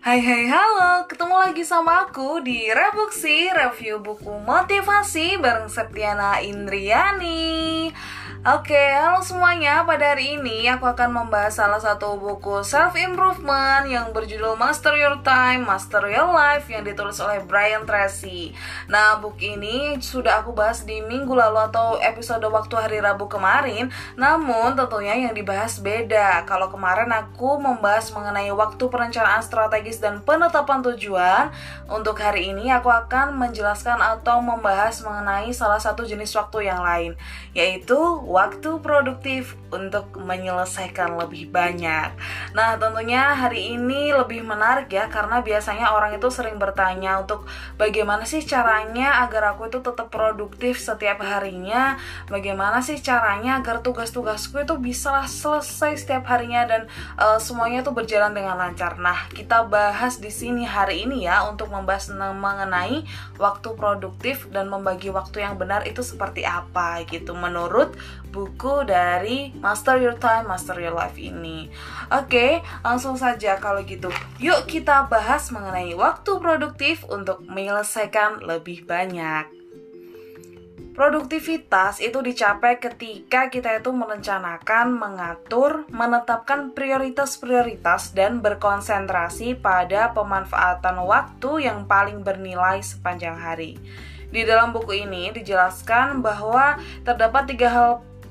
Hai hai halo, ketemu lagi sama aku di Rebuksi Review Buku Motivasi bareng Septiana Indriani Oke, halo semuanya. Pada hari ini aku akan membahas salah satu buku self improvement yang berjudul Master Your Time, Master Your Life yang ditulis oleh Brian Tracy. Nah, buku ini sudah aku bahas di minggu lalu atau episode waktu hari Rabu kemarin. Namun tentunya yang dibahas beda. Kalau kemarin aku membahas mengenai waktu perencanaan strategis dan penetapan tujuan, untuk hari ini aku akan menjelaskan atau membahas mengenai salah satu jenis waktu yang lain, yaitu waktu produktif untuk menyelesaikan lebih banyak. Nah, tentunya hari ini lebih menarik ya karena biasanya orang itu sering bertanya untuk bagaimana sih caranya agar aku itu tetap produktif setiap harinya, bagaimana sih caranya agar tugas-tugasku itu bisa selesai setiap harinya dan uh, semuanya itu berjalan dengan lancar. Nah, kita bahas di sini hari ini ya untuk membahas mengenai waktu produktif dan membagi waktu yang benar itu seperti apa gitu menurut buku dari Master Your Time, Master Your Life ini. Oke, langsung saja kalau gitu. Yuk kita bahas mengenai waktu produktif untuk menyelesaikan lebih banyak. Produktivitas itu dicapai ketika kita itu merencanakan, mengatur, menetapkan prioritas-prioritas dan berkonsentrasi pada pemanfaatan waktu yang paling bernilai sepanjang hari. Di dalam buku ini dijelaskan bahwa terdapat tiga hal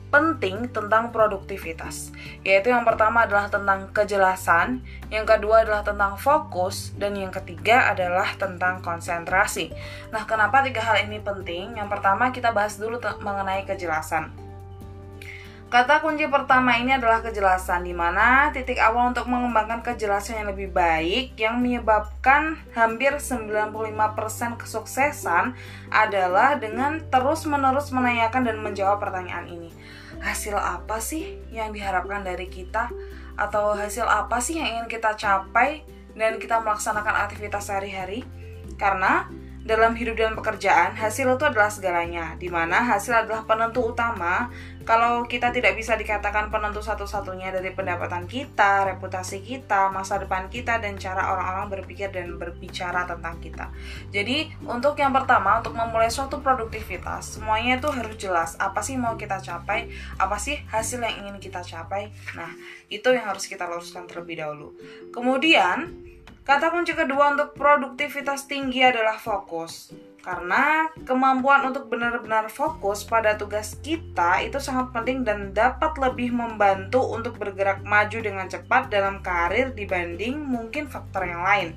penting tentang produktivitas, yaitu yang pertama adalah tentang kejelasan, yang kedua adalah tentang fokus, dan yang ketiga adalah tentang konsentrasi. Nah, kenapa tiga hal ini penting? Yang pertama kita bahas dulu mengenai kejelasan. Kata kunci pertama ini adalah kejelasan, di mana titik awal untuk mengembangkan kejelasan yang lebih baik yang menyebabkan hampir 95% kesuksesan adalah dengan terus-menerus menanyakan dan menjawab pertanyaan ini. Hasil apa sih yang diharapkan dari kita? Atau hasil apa sih yang ingin kita capai dan kita melaksanakan aktivitas sehari-hari? Karena dalam hidup dan pekerjaan, hasil itu adalah segalanya, di mana hasil adalah penentu utama. Kalau kita tidak bisa dikatakan penentu satu-satunya dari pendapatan kita, reputasi kita, masa depan kita, dan cara orang-orang berpikir dan berbicara tentang kita. Jadi, untuk yang pertama, untuk memulai suatu produktivitas, semuanya itu harus jelas apa sih mau kita capai, apa sih hasil yang ingin kita capai. Nah, itu yang harus kita luruskan terlebih dahulu. Kemudian, Kata kunci kedua untuk produktivitas tinggi adalah fokus. Karena kemampuan untuk benar-benar fokus pada tugas kita itu sangat penting dan dapat lebih membantu untuk bergerak maju dengan cepat dalam karir dibanding mungkin faktor yang lain.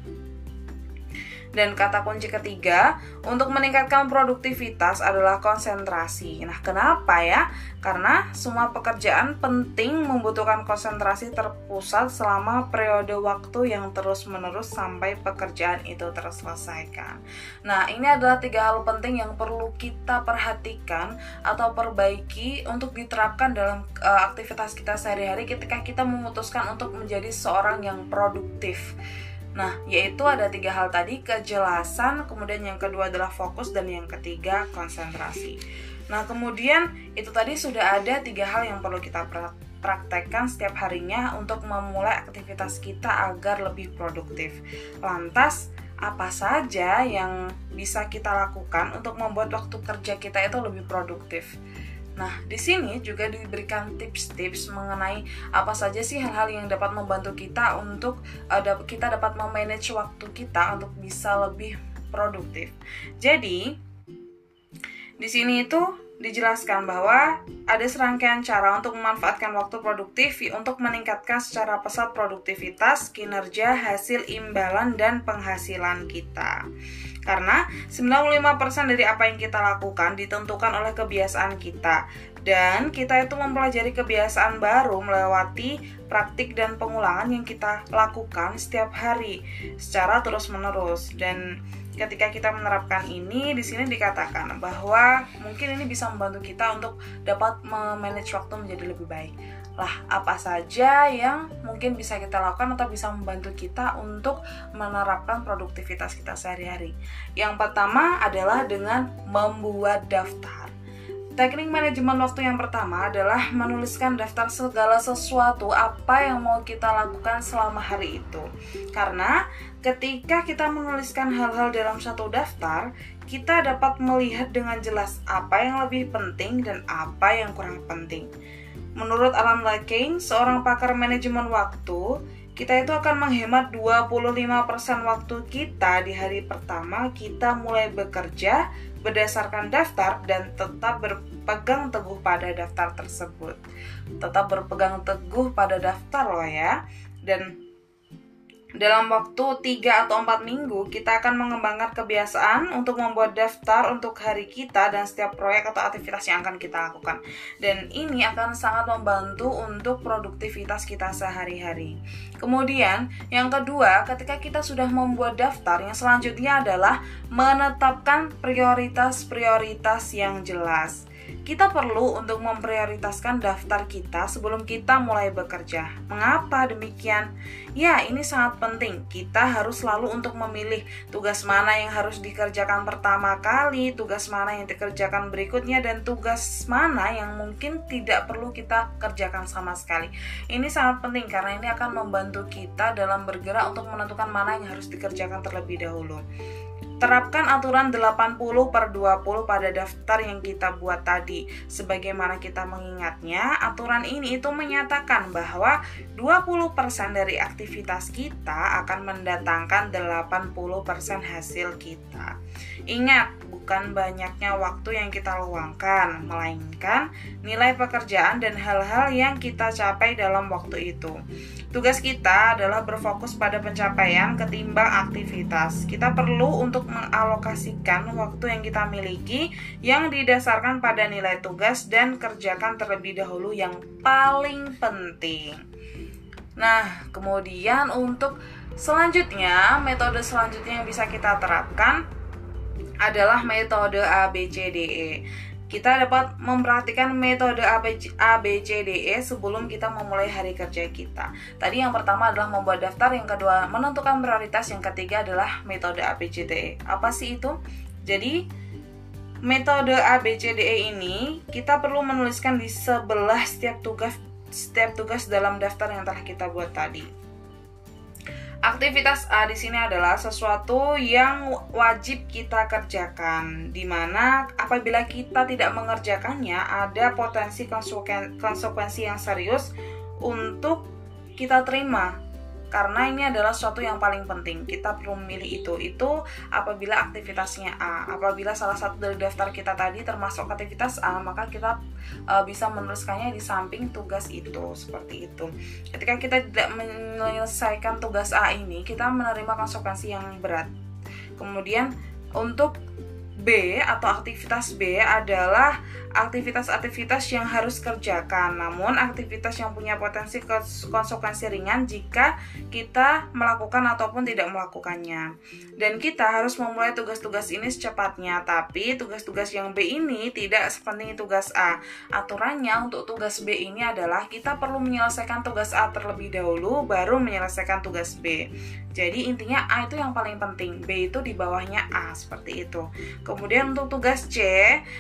Dan kata kunci ketiga untuk meningkatkan produktivitas adalah konsentrasi. Nah, kenapa ya? Karena semua pekerjaan penting membutuhkan konsentrasi terpusat selama periode waktu yang terus-menerus sampai pekerjaan itu terselesaikan. Nah, ini adalah tiga hal penting yang perlu kita perhatikan atau perbaiki untuk diterapkan dalam uh, aktivitas kita sehari-hari ketika kita memutuskan untuk menjadi seorang yang produktif. Nah, yaitu ada tiga hal tadi, kejelasan, kemudian yang kedua adalah fokus, dan yang ketiga konsentrasi. Nah, kemudian itu tadi sudah ada tiga hal yang perlu kita praktekkan setiap harinya untuk memulai aktivitas kita agar lebih produktif. Lantas, apa saja yang bisa kita lakukan untuk membuat waktu kerja kita itu lebih produktif? Nah, di sini juga diberikan tips-tips mengenai apa saja sih hal-hal yang dapat membantu kita untuk uh, kita dapat memanage waktu kita untuk bisa lebih produktif. Jadi, di sini itu dijelaskan bahwa ada serangkaian cara untuk memanfaatkan waktu produktif untuk meningkatkan secara pesat produktivitas, kinerja, hasil imbalan, dan penghasilan kita. Karena 95% dari apa yang kita lakukan ditentukan oleh kebiasaan kita. Dan kita itu mempelajari kebiasaan baru melewati praktik dan pengulangan yang kita lakukan setiap hari secara terus-menerus. Dan ketika kita menerapkan ini di sini dikatakan bahwa mungkin ini bisa membantu kita untuk dapat memanage waktu menjadi lebih baik lah apa saja yang mungkin bisa kita lakukan atau bisa membantu kita untuk menerapkan produktivitas kita sehari-hari. Yang pertama adalah dengan membuat daftar. Teknik manajemen waktu yang pertama adalah menuliskan daftar segala sesuatu apa yang mau kita lakukan selama hari itu. Karena ketika kita menuliskan hal-hal dalam satu daftar, kita dapat melihat dengan jelas apa yang lebih penting dan apa yang kurang penting. Menurut Alan Laking, seorang pakar manajemen waktu, kita itu akan menghemat 25% waktu kita di hari pertama kita mulai bekerja berdasarkan daftar dan tetap berpegang teguh pada daftar tersebut. Tetap berpegang teguh pada daftar loh ya. Dan dalam waktu 3 atau 4 minggu, kita akan mengembangkan kebiasaan untuk membuat daftar untuk hari kita dan setiap proyek atau aktivitas yang akan kita lakukan. Dan ini akan sangat membantu untuk produktivitas kita sehari-hari. Kemudian, yang kedua, ketika kita sudah membuat daftar, yang selanjutnya adalah menetapkan prioritas-prioritas yang jelas kita perlu untuk memprioritaskan daftar kita sebelum kita mulai bekerja. Mengapa demikian? Ya, ini sangat penting. Kita harus selalu untuk memilih tugas mana yang harus dikerjakan pertama kali, tugas mana yang dikerjakan berikutnya, dan tugas mana yang mungkin tidak perlu kita kerjakan sama sekali. Ini sangat penting karena ini akan membantu kita dalam bergerak untuk menentukan mana yang harus dikerjakan terlebih dahulu. Terapkan aturan 80 per 20 pada daftar yang kita buat tadi. Sebagaimana kita mengingatnya, aturan ini itu menyatakan bahwa 20% dari aktivitas kita akan mendatangkan 80% hasil kita. Ingat, bukan banyaknya waktu yang kita luangkan, melainkan nilai pekerjaan dan hal-hal yang kita capai dalam waktu itu. Tugas kita adalah berfokus pada pencapaian ketimbang aktivitas. Kita perlu untuk mengalokasikan waktu yang kita miliki yang didasarkan pada nilai tugas dan kerjakan terlebih dahulu yang paling penting. Nah, kemudian untuk selanjutnya, metode selanjutnya yang bisa kita terapkan adalah metode ABCDE. Kita dapat memperhatikan metode ABCDE sebelum kita memulai hari kerja kita. Tadi yang pertama adalah membuat daftar, yang kedua menentukan prioritas, yang ketiga adalah metode ABCDE. Apa sih itu? Jadi metode ABCDE ini kita perlu menuliskan di sebelah setiap tugas setiap tugas dalam daftar yang telah kita buat tadi. Aktivitas A di sini adalah sesuatu yang wajib kita kerjakan, di mana apabila kita tidak mengerjakannya, ada potensi konsekuensi yang serius untuk kita terima. Karena ini adalah sesuatu yang paling penting kita perlu memilih itu. Itu apabila aktivitasnya A apabila salah satu dari daftar kita tadi termasuk aktivitas A maka kita uh, bisa menuliskannya di samping tugas itu seperti itu. Ketika kita tidak menyelesaikan tugas A ini kita menerima konsekuensi yang berat kemudian untuk B atau aktivitas B adalah aktivitas-aktivitas yang harus kerjakan, namun aktivitas yang punya potensi konsekuensi ringan jika kita melakukan ataupun tidak melakukannya. Dan kita harus memulai tugas-tugas ini secepatnya, tapi tugas-tugas yang B ini tidak sepenting tugas A. Aturannya untuk tugas B ini adalah kita perlu menyelesaikan tugas A terlebih dahulu, baru menyelesaikan tugas B. Jadi intinya A itu yang paling penting, B itu di bawahnya A seperti itu. Untuk tugas C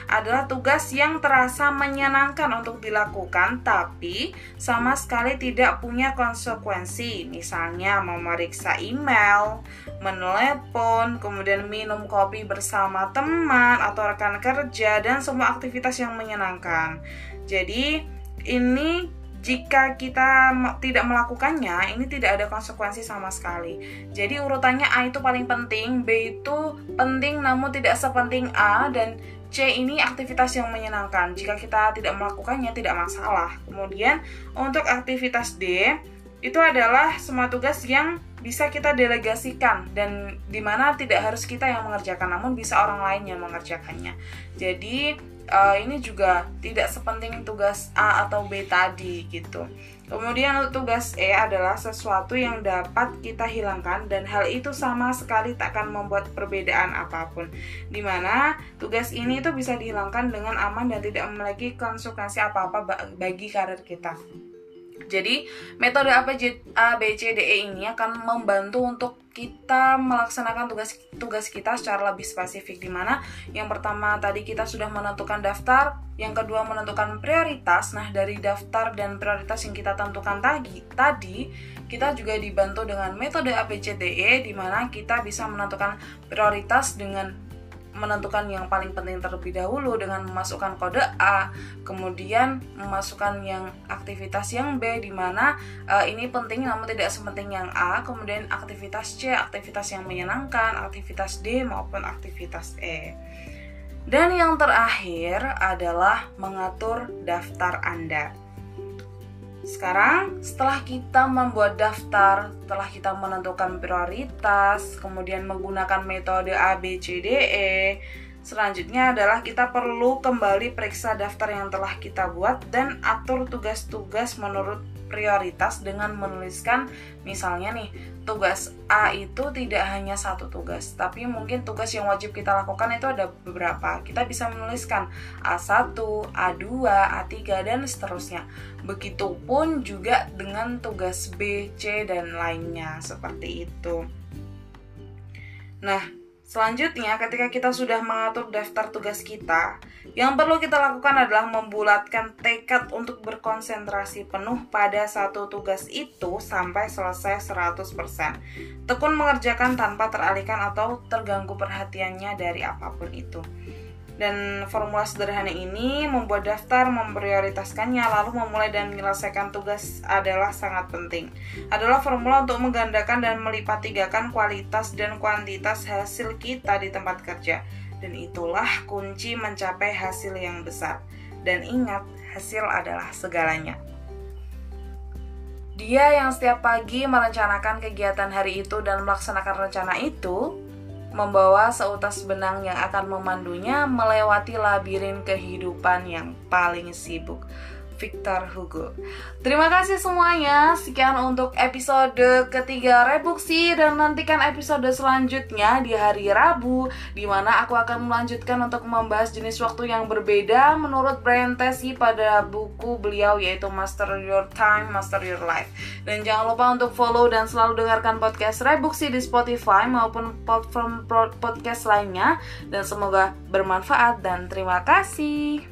adalah tugas yang terasa menyenangkan untuk dilakukan, tapi sama sekali tidak punya konsekuensi. Misalnya, memeriksa email, menelepon, kemudian minum kopi bersama teman atau rekan kerja, dan semua aktivitas yang menyenangkan. Jadi, ini jika kita tidak melakukannya, ini tidak ada konsekuensi sama sekali. Jadi urutannya A itu paling penting, B itu penting namun tidak sepenting A dan C ini aktivitas yang menyenangkan. Jika kita tidak melakukannya tidak masalah. Kemudian untuk aktivitas D itu adalah semua tugas yang bisa kita delegasikan dan di mana tidak harus kita yang mengerjakan namun bisa orang lain yang mengerjakannya jadi uh, ini juga tidak sepenting tugas A atau B tadi gitu Kemudian tugas E adalah sesuatu yang dapat kita hilangkan dan hal itu sama sekali tak akan membuat perbedaan apa pun. Di mana tugas ini itu bisa dihilangkan dengan aman dan tidak memiliki konsekuensi apa-apa bagi karir kita. Jadi, metode ABCDE ini akan membantu untuk kita melaksanakan tugas tugas kita secara lebih spesifik di mana yang pertama tadi kita sudah menentukan daftar, yang kedua menentukan prioritas. Nah, dari daftar dan prioritas yang kita tentukan tadi, tadi kita juga dibantu dengan metode ABCDE di mana kita bisa menentukan prioritas dengan menentukan yang paling penting terlebih dahulu dengan memasukkan kode A, kemudian memasukkan yang aktivitas yang B di mana uh, ini penting namun tidak sepenting yang A, kemudian aktivitas C, aktivitas yang menyenangkan, aktivitas D maupun aktivitas E. Dan yang terakhir adalah mengatur daftar Anda. Sekarang, setelah kita membuat daftar, setelah kita menentukan prioritas, kemudian menggunakan metode ABCDE, selanjutnya adalah kita perlu kembali periksa daftar yang telah kita buat dan atur tugas-tugas menurut prioritas dengan menuliskan misalnya nih tugas A itu tidak hanya satu tugas tapi mungkin tugas yang wajib kita lakukan itu ada beberapa. Kita bisa menuliskan A1, A2, A3 dan seterusnya. Begitupun juga dengan tugas B, C dan lainnya. Seperti itu. Nah Selanjutnya, ketika kita sudah mengatur daftar tugas kita, yang perlu kita lakukan adalah membulatkan tekad untuk berkonsentrasi penuh pada satu tugas itu sampai selesai 100%. Tekun mengerjakan tanpa teralihkan atau terganggu perhatiannya dari apa pun itu. Dan formula sederhana ini membuat daftar memprioritaskannya lalu memulai dan menyelesaikan tugas adalah sangat penting. Adalah formula untuk menggandakan dan melipat tigakan kualitas dan kuantitas hasil kita di tempat kerja. Dan itulah kunci mencapai hasil yang besar. Dan ingat, hasil adalah segalanya. Dia yang setiap pagi merencanakan kegiatan hari itu dan melaksanakan rencana itu, membawa seutas benang yang akan memandunya melewati labirin kehidupan yang paling sibuk. Victor Hugo. Terima kasih semuanya. Sekian untuk episode ketiga Rebuksi dan nantikan episode selanjutnya di hari Rabu di mana aku akan melanjutkan untuk membahas jenis waktu yang berbeda menurut Brian Tracy pada buku beliau yaitu Master Your Time, Master Your Life. Dan jangan lupa untuk follow dan selalu dengarkan podcast Rebuksi di Spotify maupun platform podcast lainnya dan semoga bermanfaat dan terima kasih.